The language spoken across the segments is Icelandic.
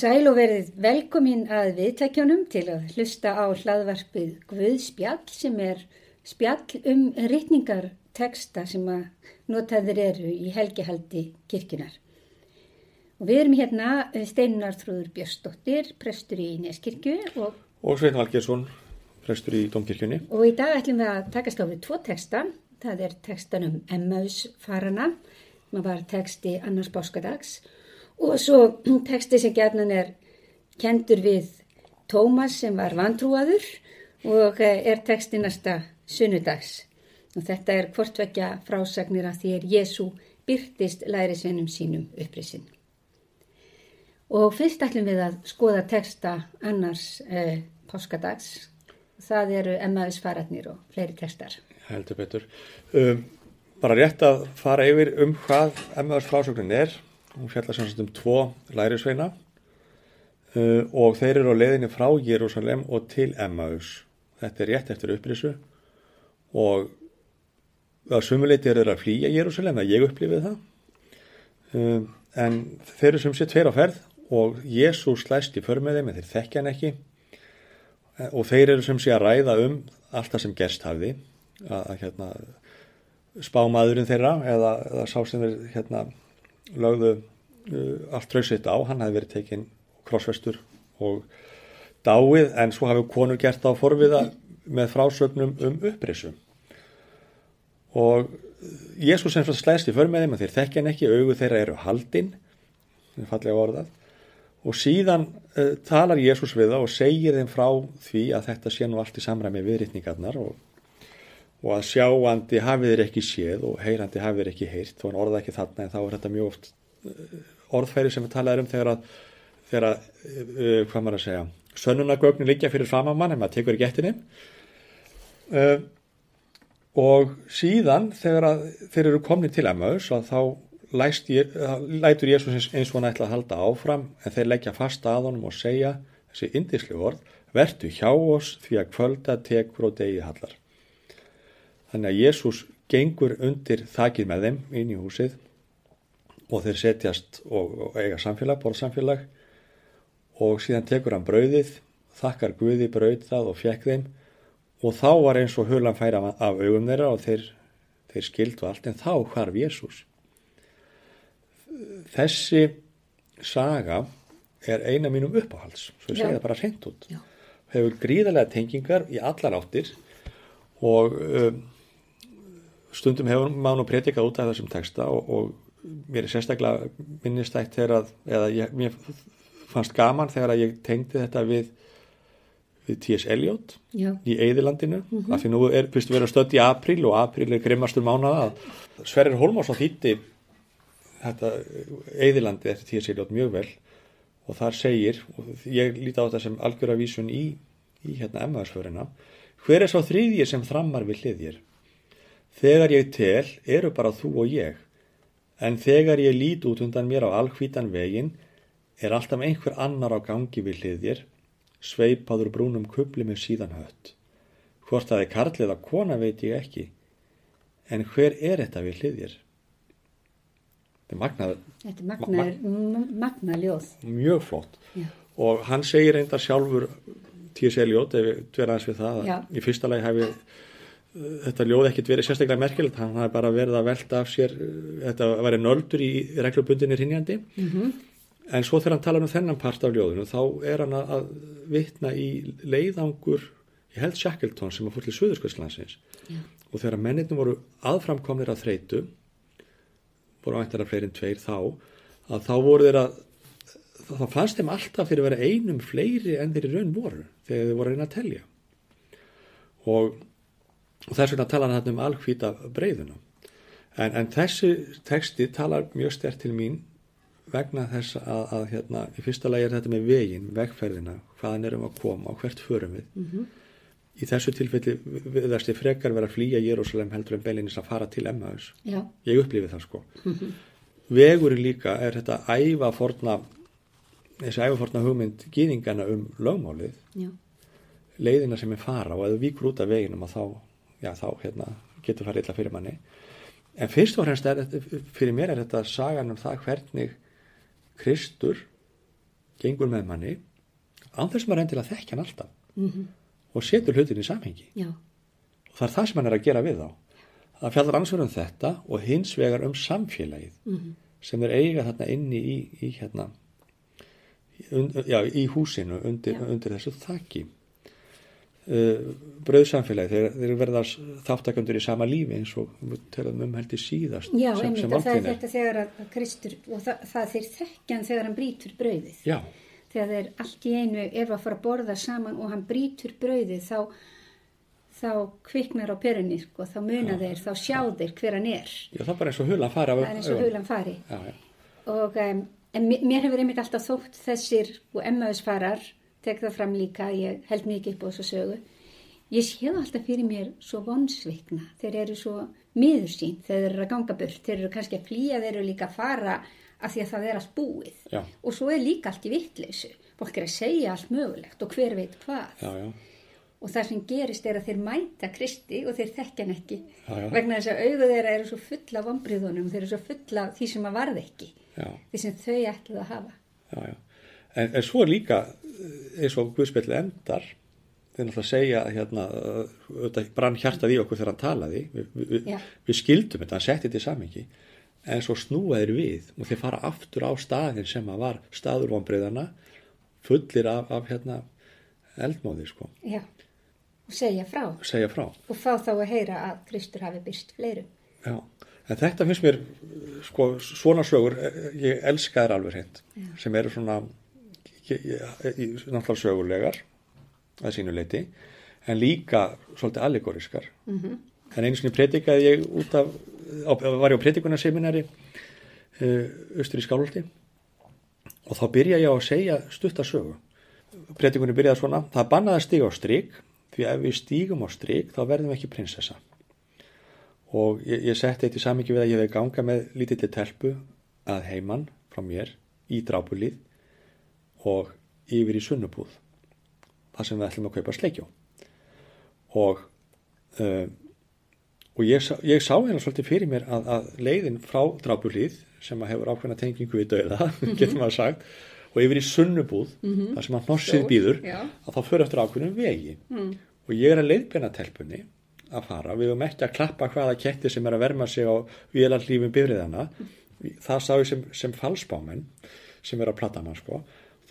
sæl og verið velkomin að viðtækjunum til að hlusta á hlaðvarpið Guðspjall sem er spjall um rytningarteksta sem að notaður eru í helgihaldi kirkjunar. Og við erum hérna Steinar Þrúður Björnsdóttir, prestur í Neskirkju og, Og Svein Valgersson, prestur í Dómkirkjunni. og í dag ætlum við að takast á við tvo teksta. Það er tekstan um Emmaus farana, sem var teksti annars páskadags og svo teksti sem gætnan er kendur við Tómas sem var vantrúaður og eh, er teksti næsta sunnudags. Og þetta er hvortvekja frásagnir að því er Jésu byrtist lærisveinum sínum upprisin. Og fyrst ætlum við að skoða teksta annars eh, páskadags. Það eru Emmaus faratnir og fleiri tekstar. Heldur betur. Um, bara rétt að fara yfir um hvað Emmaus frásögnin er. Hún fjallar sem sagt um tvo lærisveina uh, og þeir eru á leiðinni frá Jérúsalem og til Emmaus. Þetta er rétt eftir upprisu og að sumuleiti eru þeir að flýja Jérúsalem, að ég upplifið það. Um, en þeir eru sem sé tveir á ferð og Jésús slæst í för með þeir þekkja hann ekki og þeir eru sem sé að ræða um allt það sem gerst hafði að, að hérna, spámaðurinn þeirra eða, eða sá sem þeir hérna, lögðu uh, allt trausitt á, hann hafi verið tekinn krossvestur og dáið en svo hafi konur gert á forviða með frásögnum um upprisu. Og Jésús sem slæst í för með þeim að þeir þekkja hann ekki, augu þeirra eru haldinn fallega orðað. Og síðan uh, talar Jésús við það og segir þeim frá því að þetta sé nú allt í samræmi viðritningarnar og, og að sjáandi hafið þeir ekki séð og heyrandi hafið þeir ekki heyrt og hann orða ekki þarna en þá er þetta mjög oft uh, orðfæri sem við talaðum um þegar að, þegar að uh, hvað maður að segja, sönnunagögnin liggja fyrir framamann en maður tekur ekki eftir þeim og síðan þegar að þeir eru komni til Emmaus að þá Læst, lætur Jésús eins og hann ætla að halda áfram en þeir leggja fast að honum og segja þessi indislu orð vertu hjá oss því að kvölda tekur og degi hallar þannig að Jésús gengur undir þakið með þeim inn í húsið og þeir setjast og, og eiga samfélag, borðsamfélag. Og síðan tekur hann brauðið þakkar Guði brauð það og fjekk þeim. Og þá var eins og hulan færa af augum þeirra og þeir, þeir skildu allt. En þá hvarf Jésús þessi saga er eina mínum uppáhalds. Svo ég segja það bara reynd út. Já. hefur gríðarlega tengingar í allar áttir og um, stundum hefur mann og predikað út af þessum texta og, og mér er sérstaklega minnistætt þegar að eða ég, mér fannst gaman þegar að ég tengdi þetta við við T.S. Eliot Já. í Eðilandinu mm -hmm. af því nú er, fyrst við erum stödd í april og april er grimmastur mánaða Sverrir Holmásson þýtti þetta eðilandi eftir tíu síljótt mjög vel og þar segir, og ég líti á þetta sem algjör að vísun í, í hérna emmaðarsförina, hver er svo þriðjir sem þrammar við hliðjir? Þegar ég tel eru bara þú og ég, en þegar ég lít út undan mér á alhvítan vegin er alltaf einhver annar á gangi við hliðjir, sveipaður brúnum kubli með síðan hött. Hvort það er karl eða kona veit ég ekki, en hver er þetta við hliðjir? Þetta er magnað, Þetta er magna, magna ljóð. mjög flott Já. og hann segir reyndar sjálfur T.S. Eliot, ef við dverja hans við það Já. að í fyrsta lagi hafi uh, þetta ljóð ekkit verið sérstaklega merkilegt hann hafi bara verið að velta af sér uh, þetta væri nöldur í reglubundinni hrinjandi Mm en svo þegar hann talar um þennan part af ljóðinu þá er hann að, að vitna í leiðangur ég held Shackleton sem að fór til Suðurskvöldslandsins Já. og þegar menninum voru aðframkomnir að þreytu voru áttar að fleiri en tveir þá að þá voru þeir að þá fannst þeim alltaf fyrir að vera einum fleiri en þeir í raun voru þegar þeir voru að reyna að telja. Og, og þess vegna talar hann um alhvíta breyðuna en, en þessi texti talar mjög stert til mín vegna þess að, að hérna, í fyrsta lagi er þetta með vegin, vegferðina hvaðan erum að koma og hvert förum við -hmm. í þessu tilfelli viðast ég frekar vera að flýja Jérúsalem heldur en beilinins að fara til Emmaus Já. ég upplifi það sko vegurinn líka er þetta æfa forna þessi æfa forna hugmynd gýðingana um lögmálið Já. leiðina sem er fara og víkur út af veginum að þá, já, þá hérna, getur farið illa fyrir manni. En fyrst og fremst er, fyrir mér er þetta sagan um það hvernig Kristur gengur með manni án þess maður endilega þekkja hann alltaf -hmm. og setur hlutin í samhengi. Já, og það er það sem hann er að gera við þá. Það fjallar annars vegar um þetta og hins vegar um samfélagið -hmm. sem er eiga þarna inni í, í hérna und, já, í húsinu undir, undir þessu þakki uh, bröðsamfélagið þeir, þeir verða þáttakandur í sama lífi eins og við telum um heldur síðast já sem, einmitt sem og það er þetta þegar að Kristur og það, það þeir þekkjan þegar hann brýtur brauðið. Já, þegar þeir allt í einu er að fara að borða saman og hann brýtur brauðið þá, þá kviknar á perunni sko, þá muna þeir, þá sjá þeir hver hann er. Já, það er bara eins og hulan fara það er eins og hulan fari. Já, já, og um, mér hefur einmitt alltaf þótt þessir og emmaðusfarar tek það fram líka, ég held mikið upp á þessu sögu. Ég sé það alltaf fyrir mér svo vonsvikna, þeir eru svo miður sín, þeir eru að ganga burt. Þeir eru kannski að flýja, þeir eru líka að fara af því að það er allt búið. Já. og svo er líka allt í vittleysu fólk er að segja allt mögulegt og hver veit hvað. Já, já, og það sem gerist er að þeir mæta Kristi og þeir þekkja hann ekki. Já, já. vegna þess að augu þeirra eru svo fulla af vombriðunum, þeir eru svo fulla af því sem að varð ekki. Já, því sem þau ætluð að hafa. En, en svo líka eh, eins og Guðspilli endar þeir náttúrulega segja hérna, auðvitað brann hjartað í okkur þegar hann talaði. Við, við, Já. við skildum þetta, hann setti þetta í samingi en svo snúaðir við og þeir fara aftur á staðin sem að var staður vonbreiðana fullir af, af hérna, eldmóði sko, Já, og segja frá. Segja frá. Og fá þá að heyra að Kristur hafi byrst fleirum. Já, en þetta finnst mér sko, svona sögur, eh, ég elska þær alveg hreint, sem eru svona náttúrulega sögulegar að sínu leiti en líka svolítið allegóriskar. -hmm. en einu sinni predikaði ég út af, var ég á predikunarseminari uh, austur í Skálholti. Og þá byrja ég á að segja stutta sögu. Predikunni byrjaði svona, það er bannað að stíga á strik því ef við stígum á strik þá verðum við ekki prinsessa. Og ég, ég setti eitt í samingi við að ég hefði ganga með lítilli telpu að heiman frá mér í drápulíð og yfir í sunnubúð þar sem við ætlum að kaupa sleikjó. Og uh, og ég, ég sá hérna svolítið fyrir mér að, að leiðin frá drápulíð sem að hefur ákveðna tengingu við dauða getur maður sagt og yfir í sunnubúð þar sem að Stór, býður já. að þá fyrir eftir ákveðnum vegi. Og ég er að leiðbjörna telpunni að fara, við höfum ekki að klappa hvaða ketti sem er að verma sig á vélarlífum bifriðana, það sá ég sem, sem falsbámen sem er að platta mann sko,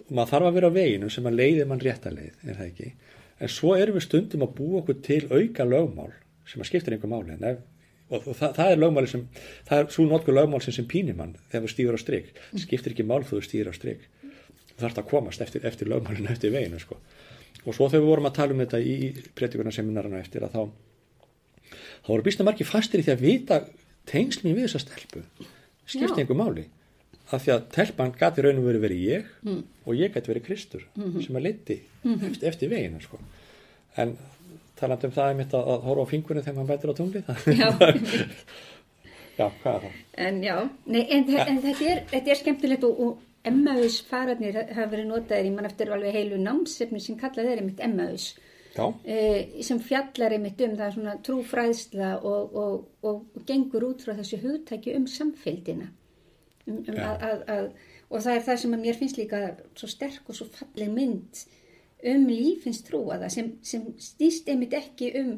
og maður þarf að vera á veginu sem að leiði mann rétta leið, er það ekki? En svo erum við stundum að búa okkur til auka lögmál sem að skiptir einhver máli. En ef, og, og það, það er lögmáli sem það er svo notkur lögmál sem, sem pínir mann þegar þú stýður á strik, skiptir ekki mál þú stýður á strik. Þú þarfst að komast eftir, eftir lögmálinu eftir veginu sko. og svo þegar við vorum að tala um þetta í predikunaseminarana eftir að þá þá voru býsta margir fastir í því að vita tengslum við þessa stelpu. Skipti Já. einhver máli af því að telpan gati raun og verið verið ég og ég gæti verið Kristur sem að leiti eftir, eftir vegina sko. en talandi um það að, að horfa á fingurinn þegar maður bætir á tungli Já, já, hvað er það? en já, nei, en, þe- en þetta, er, þetta er skemmtilegt og, og Emmaus fararnir hafa verið notaðir í mann eftir alveg heilu námsefni sem kallað er einmitt Emmaus. Eh, sem fjallar einmitt um það er svona trúfræðsla og, og, og, og gengur út frá þessu hugtæki um samfélgina um, um Já. að, að, að, og það er það sem að mér finnst líka svo sterk og svo falleg mynd um lífins trúaða sem, sem stýst einmitt ekki um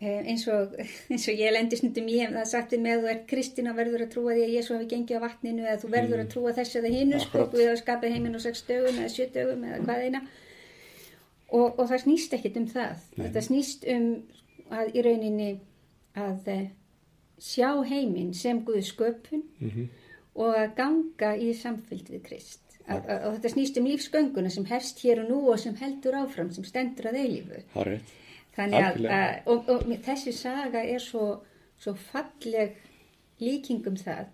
eh, eins og, eins og ég lendi snundum ég hef það sagt með að þú er kristina verður að trúa því að Jésu hafi gengið á vatninu eða þú verður að trúa þessu eða hinu sko, við hafa skapað heiminn á sex dögum eða sjö dögum eða hvað eina. Og, og það snýst ekkit um það. Þetta snýst um að í rauninni að eh, sjá heiminn sem Guð sköpun og að ganga í samfylgd við Krist. Og þetta snýst um lífsgönguna sem hefst hér og nú og sem heldur áfram sem stendur að er rétt þannig að, að og, og mér- þessi saga er svo, svo falleg líking um það.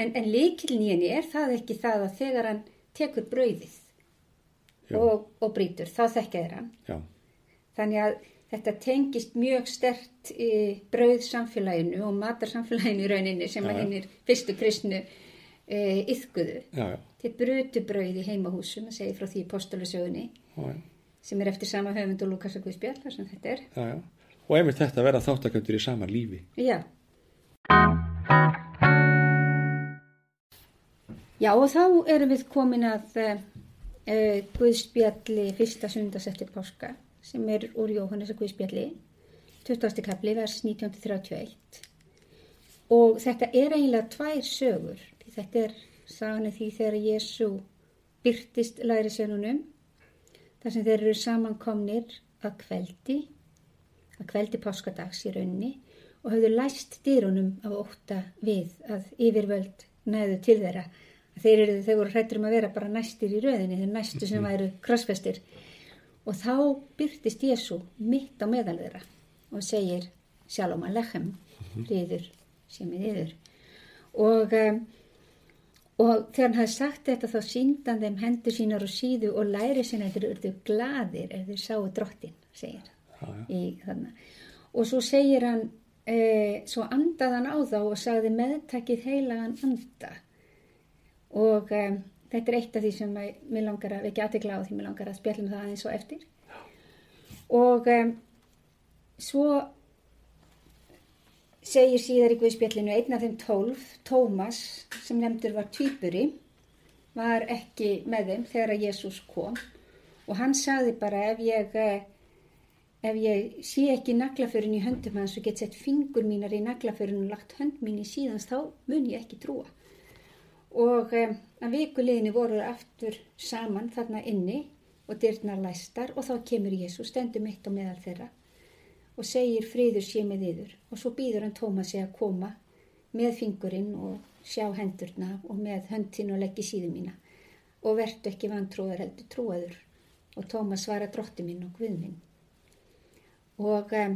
En, en líkilin í henni er það ekki það að þegar hann tekur brauðið og, og brýtur, þá þekkjaðir hann. Já, Þannig að þetta tengist mjög stert í brauð samfélaginu og matar samfélaginu í rauninni sem að já. hinnir fyrstu kristnu e, yðguðu. já, já, Þeir brutu brauð í heimahúsum að segja frá því já, sem er eftir sama höfund og Lukas og Guðspjall þar sem þetta er. já, já. Og einmitt þetta að vera þáttaköndur í sama lífi Já. Já og þá erum við komin að uh, uh, Guðspjalli fyrsta sundas eftir páska sem er úr Jóhannes að Guðspjalli 20. kapli vers 1931 og þetta er eiginlega tvær sögur þetta er sagani því þegar Jésu byrtist læri sennunum þar sem þeir eru samankomnir að kveldi að kveldi páskadags í raunni og hafðu læst dýrunum af óta við að yfirvöld næðu til þeirra. Þeir, eru, þeir voru hrættur um að vera bara næstir í rauðinni, þeir næstu sem væru krossfestir. Og þá byrtist Jésu mitt á meðal þeirra og segir Shalom Alechem, riður sem er yður. Og, um, og þegar hann hafði sagt þetta þá síndan þeim hendur sínar og síðu og læri sinna þeir eru gladir ef þeir sáu drottin, segir hann. Og svo segir hann e, svo andaðan á þá og sagði meðtakið heilagan anda. Og e, þetta er eitt af því sem mér langar að, ekki aðtegla á því mér langar að spjallum það aðeins og eftir. Og e, svo segir síðar í Guðspjallinu einn af þeim tólf, Tómas sem nefndur var týpuri var ekki með þeim þegar að Jésús kom. Og hann sagði bara ef ég ef ég sé ekki naglaförun í höndum hans og get sett fingur mínar í naglaförun og lagt hönd mín í síðans þá mun ég ekki trúa. Og um, að vikuleginni voru aftur saman þarna inni og dyrnar læstar og þá kemur Jésu stendur mitt á meðal þeirra og segir friður sé með yður og svo býður hann Tómasi að koma með fingurinn og sjá hendurna og með höndin og leggja síðu mína og verðtu ekki vantrúðar heldur trúaður og Tómas svara drótti minn og guð minn og um,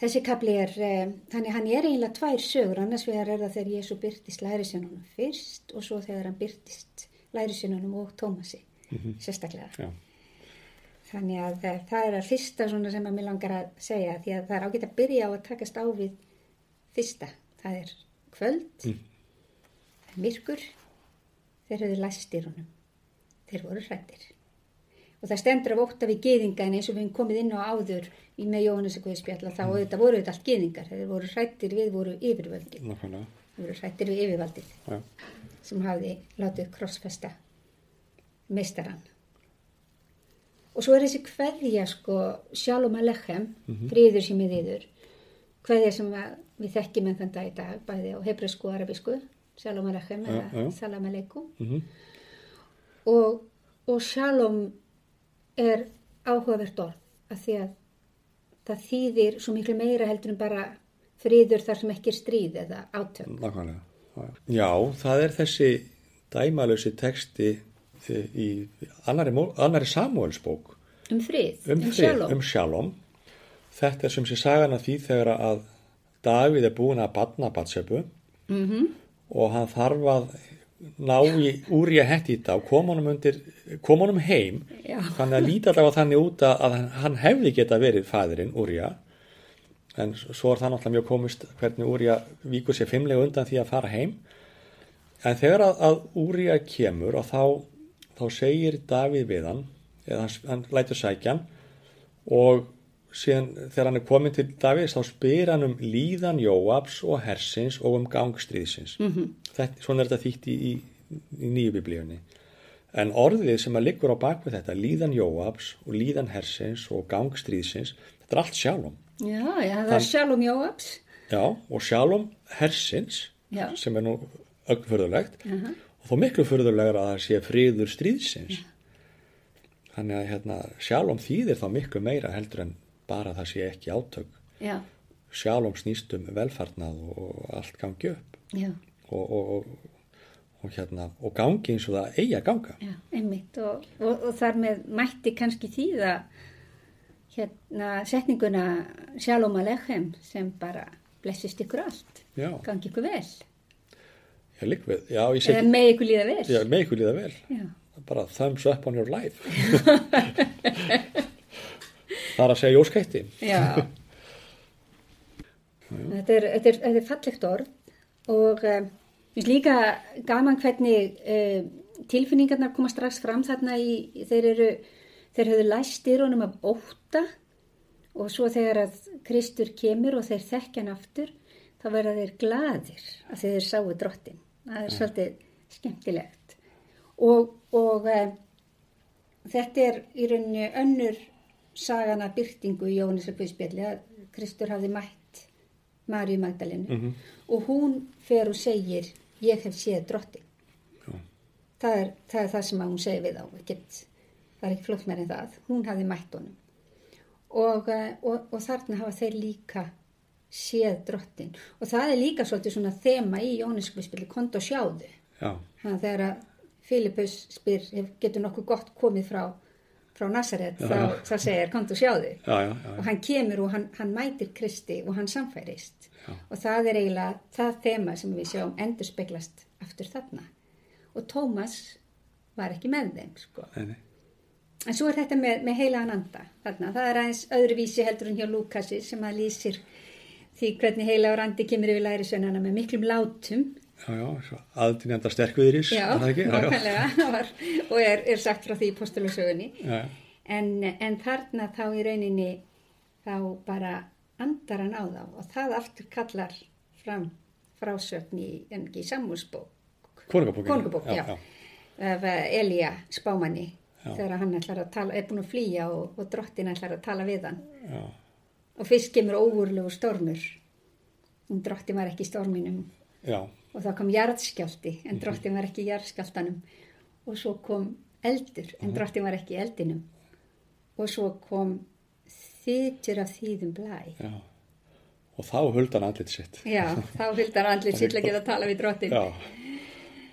þessi kapli er, um, þannig hann er eiginlega tvær sögur, annars vegar er það þegar Jésu byrtist lærisjónunum fyrst og svo þegar hann byrtist lærisjónunum og Tómasi, mm -hmm. sérstaklega. Já. Þannig að uh, það er að fyrsta svona sem að mér langar að segja því að það er ágætt að byrja á að takast á við fyrsta, það er kvöld, mm. það er myrkur, þeir höfðu læst í honum, þeir voru hrættir og það stendur af ótt af í geðinga en eins og við hefum komið inn á áður í með Jóhannes og Guðspjalla þá mm. þetta voru þetta allt geðingar þeir voru hrættir við voru yfirvöldin Nákvæmlega. þeir voru hrættir við yfirvaldið ja. sem hafi látið krossfesta meistarann og svo er þessi hverja sko sjálfum að lechem mm -hmm. fríður sem er yfir hverja sem við þekkjum en þann dag í dag bæði á hebræsku og arabísku sjálfum að lechem ja, eða ja. salam aleikum mm -hmm. og, og sjálfum er áhugavert orð að því að það þýðir svo miklu meira heldur en bara friður þar sem ekki er stríð eða átök. Nákvæmlega. Já, það er þessi dæmalösi teksti í annari, annari Samuelsbók um frið, um, um, frið, um sjálfum. Þetta er sem sé sagan að því þegar að Davíð er búin að batna batsöpu mm -hmm. og hann þarf að ná í úr ég hætti í og kom honum, undir, kom honum heim Já. þannig að líti allavega þannig út að hann hefði geta verið fæðurinn Úrja en svo er það náttúrulega mjög komist hvernig Úrja víkur sér fimmlega undan því að fara heim en þegar að, að Úrja kemur og þá, þá segir Davíð við hann eða hann, hann lætur sækjan og síðan þegar hann er komin til Davíðs þá spyr hann um líðan Jóabs og hersins og um gangstríðsins mm -hmm þetta, svona er þetta þýtt í, í, í nýju biblíunni. En orðið sem að liggur á bakvið þetta líðan Jóabs og líðan Hersins og gangstríðsins, þetta er allt sjálfum Já, já, það er sjálfum Jóabs. Já, og sjálfum Hersins já. sem er nú öllförðulegt uh -huh. Og þó miklu förðulegur að það sé friður stríðsins. Já. þannig að hérna, sjálfum þýðir þá miklu meira heldur en bara það sé ekki átök. Já. sjálfum snýstum velfarnað og allt gangi upp. Já. Og, og, og hérna og gangi eins og það eigi að ganga. Já, einmitt. Og, og þar með mætti kannski þýða hérna setninguna Shalom Aleichem sem bara blessist ykkur allt. Já. gangi ykkur vel Já, Eða með ykkur líða vel. Já, með ykkur líða vel. Já. bara thumbs up on your life. Það er að segja jóskætti Þetta er, þetta, er, þetta er fallegt orð og um, líka gaman hvernig um, tilfinningarnar koma strax fram þarna í, þeir eru, þeir höfðu læst styrónum af óta og svo þegar að Kristur kemur og þeir þekkja hann aftur þá verða þeir gladir að þeir sáu drottin það er svolítið skemmtilegt. Og og uh, þetta er í rauninni önnur sagana byrtingu í Jóhannesar Guðspjalli að Kristur hafði mætt Maríu Magdalenu Mhm. og hún fer og segir ég hef séð drottin það er, það er það sem hún segir við á ekkert, það er ekki flótt meir en það hún hafði mætt honum. Og, eh, og, og þarna hafa þeir líka séð drottin. Og það er líka svolítið svona þema í Jóhannesarspili kont og sjáðu. Já, Þannig að þegar að Filipus spyr "Hef- getur nokkuð gott komið frá, frá Nazaret? Þá, þá segir kont og sjáðu. Já, já, já, og hann kemur og hann, hann mætir Kristi og hann samfærist og það er eiginlega það þema sem við sjáum endur speglast aftur þarna. Og Tómas var ekki með þeim sko. Nei, nei. en svo er þetta með, með heilagan anda þarna, það er aðeins öðruvísi heldur en hjá Lúkasi sem að lýsir því hvernig heilagur andi kemur yfir lærisveinana með miklum látum. Já, já, svo aðdýnjanda sterkviðris, Já, nákvæmlega og er, er sagt frá því í postulusögunni en, en þarna þá í rauninni þá bara andar hann á þá og það aftur kallar fram frásögn í, í samúlsbók. Konungabók, af eh, Elía spámanni Já. þegar hann ætlar að tala, er búin að flýja og, og drottin ætlar að tala við hann. Já, og fyrst kemur óvurlegu stormur. En drottin var ekki storminum. Já, og þá kom jarðskjálti en drottin var ekki jarðskjáltanum og svo kom eldur en drottin var ekki eldinum. Og svo kom þytur af þýðum blæ. Já. Og þá huldan andlit sitt. já, þá fylgdar andlið sitt að geta að tala við drottin Já,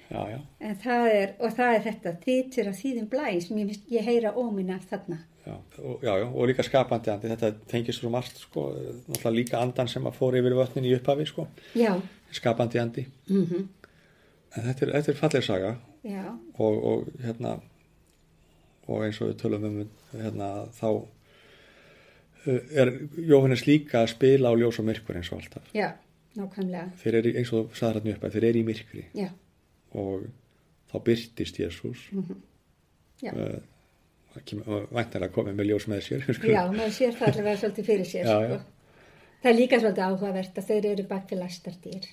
já, já, en það er, og það er þetta þytur af þýðum blæ sem ég, ég heyra óminna af þarna já, og, já, já, og líka skapandi andi, þetta tengist svo margt, sko, náttúrulega líka andan sem að fór yfir vötnin í upphafi, sko, já, skapandi andi. mm En þetta er, þetta er falleg saga. Og, og hérna, og eins og við tölum um, hérna, þá uh, er Jóhannes líka að spila á ljós og myrkur eins og alltaf. já, nákvæmlega. Þeir eru, eins og sagði hérna upp að þeir eru í myrkri. Já, og þá byrtist Jésús já, uh, væntanlega komið með ljós með sér já, maður sér það allavega svolítið fyrir sér Já, sko. já. það er líka svolítið áhugavert að þeir eru bak við læstardýr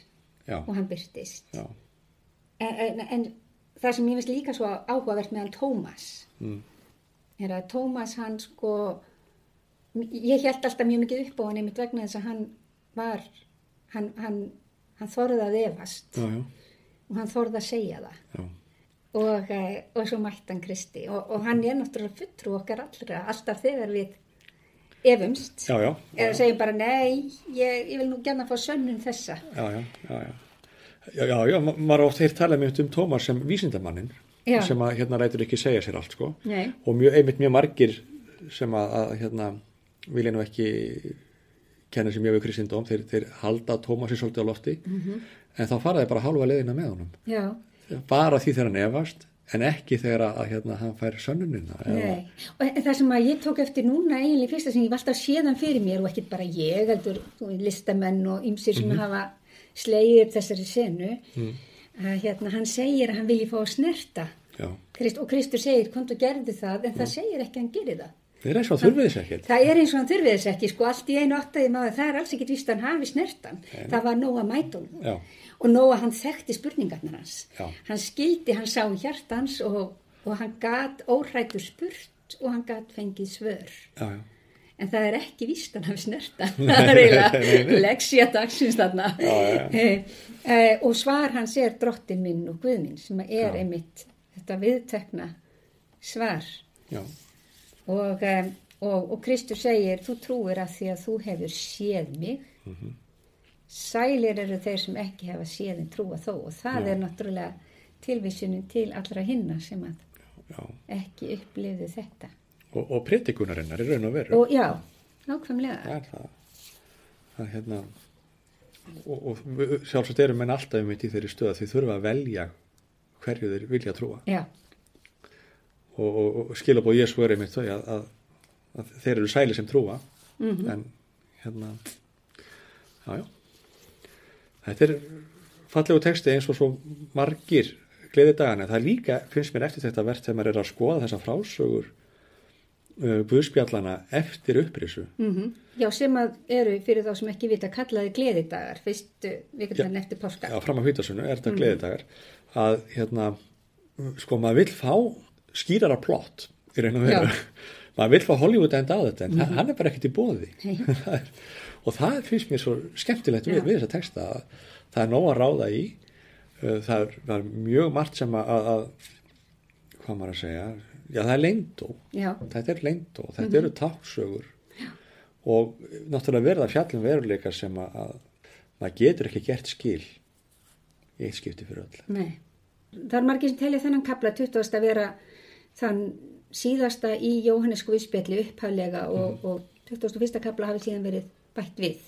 já, og hann byrtist en, en, en það sem ég finnst líka svo áhugavert með hann Tómas mm, er að Tómas hann sko ég held alltaf mjög mikið upp á hann einmitt vegna þess að hann var hann, hann, hann þorði að efast og hann þorði að segja það. Já, og, eh, og svo mætti hann Kristi og, og hann er náttúrulega fulltrú okkar allra alltaf þegar við efumst já, já, eða segjum bara nei, ég, ég vil nú gæna fá sönnun þessa já, já, já, já. Já, já, já, ma- maður oft heyrt tala með um Tómas sem vísindamannin Já. sem að hérna rætur ekki segja sér allt sko Nei. og mjög, einmitt mjög margir sem að, að hérna vilja nú ekki kenna sér mjög við kristindóm, þeir, þeir halda Tómasi svolítið á lofti Mhm. en þá fara þeir bara hálfa leiðina með honum já, bara því þegar hann efast en ekki þegar að, hérna, hann fær sönnunina Nei, og það sem að ég tók eftir núna eiginlega fyrsta sem ég var alltaf séðan fyrir mér og ekkit bara ég, heldur listamenn og ymsir sem hafa slegið upp þessari senu. Að hérna hann segir að hann vilji fá að snerta. Já, Krist, og Kristur segir hvort þú gerði það en það segir ekki að hann gerir það. Þeir er svo þurfið þess ekkert. Það er eins og hann þurfið þess ekki sko allt í einu áttaði maður það er alls ekkit víst að hann hafi snertan. Það var nóg að mæta honum. Já, og nóg að hann þekkti spurningarnar hans. Já. hann skildi, hann sá hjartans og, og hann gat óhrættur spurt og hann gat fengið svör. Já, já, en það er ekki víst hann hafi snerta. Það er eiginlega leksja dagsins þarna. Eh, eh, og svar hans er drottin minn og guð minn sem er Já. einmitt þetta viðtekna svar. Já, og, um, og, og Kristur segir þú trúir að því að þú hefur séð mig sælir eru þeir sem ekki hefa séð en trúa þó. Og það Já. er náttúrulega tilvísunin til allra hinna sem að já. ekki upplifðu þetta. Og, og predikunarinnar er raun og veru. Og já, nákvæmlega. Það það. Hérna og, og sjálfsagt eru menn alltaf um í þeirri stöð að þið þurfa að velja hverju þeir vilja trúa. Já, og, og, skilabóð Jésu er einmitt þau að, að, að þeir eru sæli sem trúa. Mhm. en hérna já, já þetta er fallegu texti eins og svo margir gleðidagana, það er líka finnst mér eftir þetta verðt þegar maður er að skoða þessa frásögur uh, guðspjallana eftir upprisu. Mm já sem að eru fyrir þá sem ekki vita kallaði gleðidagar fyrstu vikurnar eftir páska. Já, fram að hvítasunnu er þetta gleðidagar. Að hérna sko maður vill fá skýrara plott í og veru maður vill fá Hollywood enda á þetta en mm -hmm. hann er bara ekkert í bóði og það finnst mér svo skemmtilegt við, við þessa texta að það er nóg að ráða í það er, það er mjög margt sem að, að hvað maður að segja já það er leindó þetta er leindó, þetta mm -hmm. eru táksögur og náttúrulega verða fjallum veruleika sem að, að maður getur ekki gert skil í eitt skipti fyrir öll. Nei, það er margir sem telja þennan kapla 20. að vera þann síðasta í Jóhannesku viðspjalli upphæflega og, mm. og 21. kapla hafi síðan verið bætt við.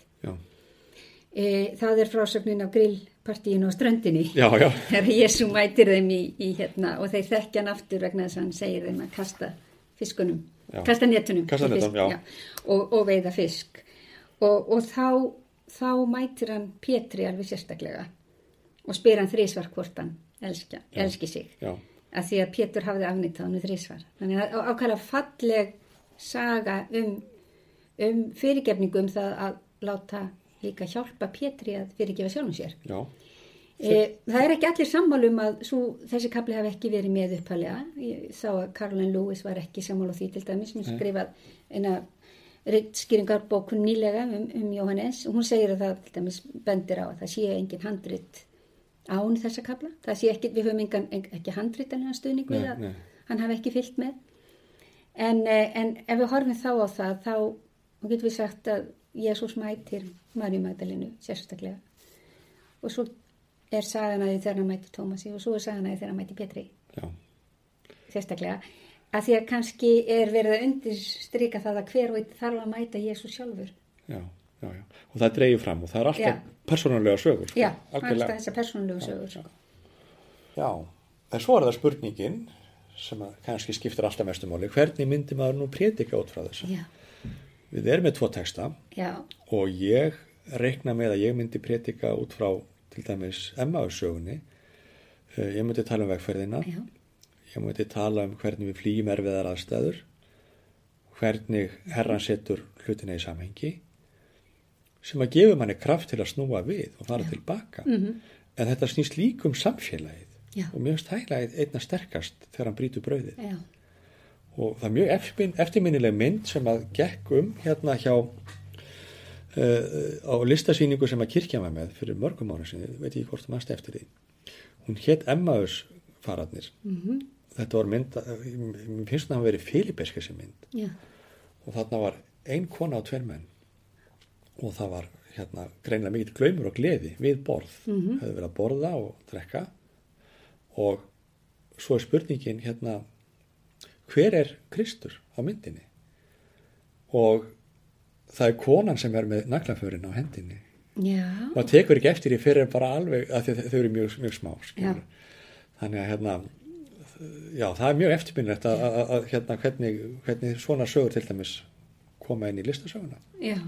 E, það er frásögnin af grillpartíinu á ströndinni. Þegar Jésu mætir þeim í, í hérna og þeir þekkja hann aftur vegna þess að hann segir þeim að kasta fiskunum. Já. kasta netunum. Kasta netum, fisk, og, og veiða fisk. Og, og þá, þá mætir hann Pétri alveg sérstaklega og spyr hann þrísvar hvort hann elska, elski sig að því að Pétur hafði afnýttað hann þrísvar þannig að ákvæmlega falleg saga um, um fyrirgefningu um það að láta líka hjálpa Pétri að fyrirgefa sjálfum sér. Já. E, það er ekki allir sammálum að svo, þessi kapli hafi ekki verið með upphælega ég sá að Caroline Lewis var ekki sammál á því til dæmis, hún skrifað eina skýringarbókun nýlega um, um Jóhannes. Og hún segir að það til dæmis bendir á að það sé engin handrit án þessa kapla það sé ekki, við höfum engan, ekki handrit en hann stuðning við að hann hafi ekki fyllt með. En, eh, en ef við horfum þá á það þá getum við sagt að Jésús mætir Marju Magdalenu sérstaklega. Og svo er saganaði þegar hann mæti Tómasi og svo er saganaði þegar hann mæti Petri já. sérstaklega. Að því að kannski er verið að undirstryka það að hver veit þarf að mæta Jésu sjálfur. Já, já, já, og það dreyju fram og það er alltaf persónulega sögur sko. já, alltaf þessar persónulega sögur sko. já, en svo er það spurningin sem kannski skiptir alltaf mestumáli hvernig myndir maður nú prétika út frá þessu? Við erum með tvo texta og ég reikna með að ég myndi prétika út frá til dæmis emmaðursögunni eh, ég myndi tala um vegferðina. Já. ég myndi tala um hvernig við flýjum erfiðar aðstæður. Hvernig herran setur hlutina í samhengi sem að gefa manni kraft til að snúa við og fara Já. tilbaka mm -hmm. en þetta snýst líkum samfélagið Já. og mjög stælaðið einna sterkast þegar hann brítur brauðið Já. og það er mjög eftirminnileg mynd sem að gekk um hérna hjá uh, á listasýningu sem að kirkja var með fyrir mörgum ára sinni, veit ég hvort það mannst eftir því hún hétt Emmaus fararnir mm -hmm. þetta var mynd, mér finnst það að hafa verið filibeska sem mynd Já. og þarna var ein kona á tveir menn og það var hérna greinlega mikið glaumur og gleði við borð. Mm -hmm. hefur verið að borða og drekka. Og svo er spurningin hérna hver er Kristur á myndinni? Og það er konan sem er með naglaförin á hendinni. Já. og það tekur ekki eftir í fyrir bara alveg að þau eru mjög, mjög smá þannig að hérna já það er mjög eftirminnlegt að, að, að hérna hvernig, hvernig svona sögur til dæmis koma inn í listasöguna. Já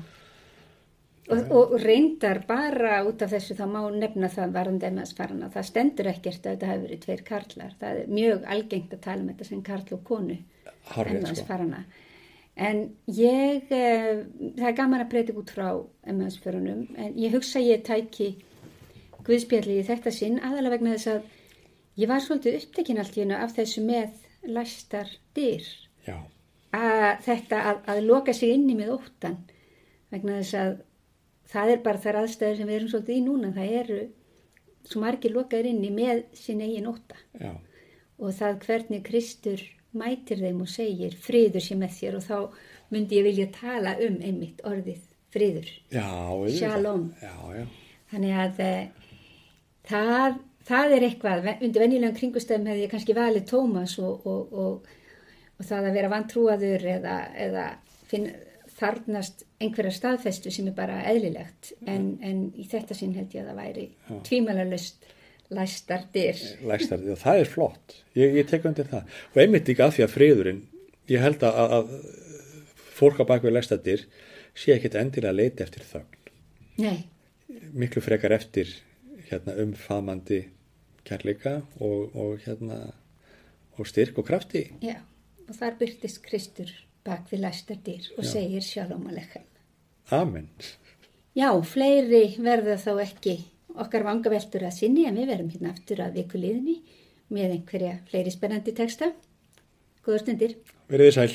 og, og reyndar bara út af þessu þá má nefna það varðandi MS-farana það stendur ekkert að þetta hefur verið tveir karlar það er mjög algengt að tala um þetta sem karl og konu MS-farana sko. En ég, eh, það er gaman að breyta út frá MS-förunum, en ég hugsa ég tæki Guðspjalli í þetta sinn aðalega vegna þess að ég var svolítið upptekinn allt í hennu af þessu með læstar dyr. Já. Að þetta að, að loka sig inni með óttan vegna þess að það er bara þar aðstæður sem við erum svolítið í núna, það eru svo margir lokaður inni með sin eigin ótta. Já. Og það hvernig Kristur mætir þeim og segir friður sé með þér og þá myndi ég vilja tala um einmitt orðið friður shalom já, já. þannig að e, það, það er eitthvað undir venjulegum kringustöðum hefði ég kannski valið Tómas og, og, og, og það að vera vantrúaður eða, eða finn, þarnast einhverja staðfestu sem er bara eðlilegt en, en í þetta sinn held ég að það væri tvímælarlust Læstardir. Læstardir og það er flott, ég, ég tek undir það og einmitt ekki að því að friðurinn, ég held að, að fólk á bakvið læstardir sé ekkit endilega að leita eftir þögn. Nei. Miklu frekar eftir hérna, umfamandi kærleika og, og, hérna, og styrk og krafti. Já, og þar byrtist Kristur bakvið læstardir og Já. segir sjálf ámalegum. Amen. Já, fleiri verða þá ekki okkar vangaveltur að sinni en við verum hérna aftur að viku liðni með einhverja fleiri spennandi texta. Góður stundir. Verðið sæl.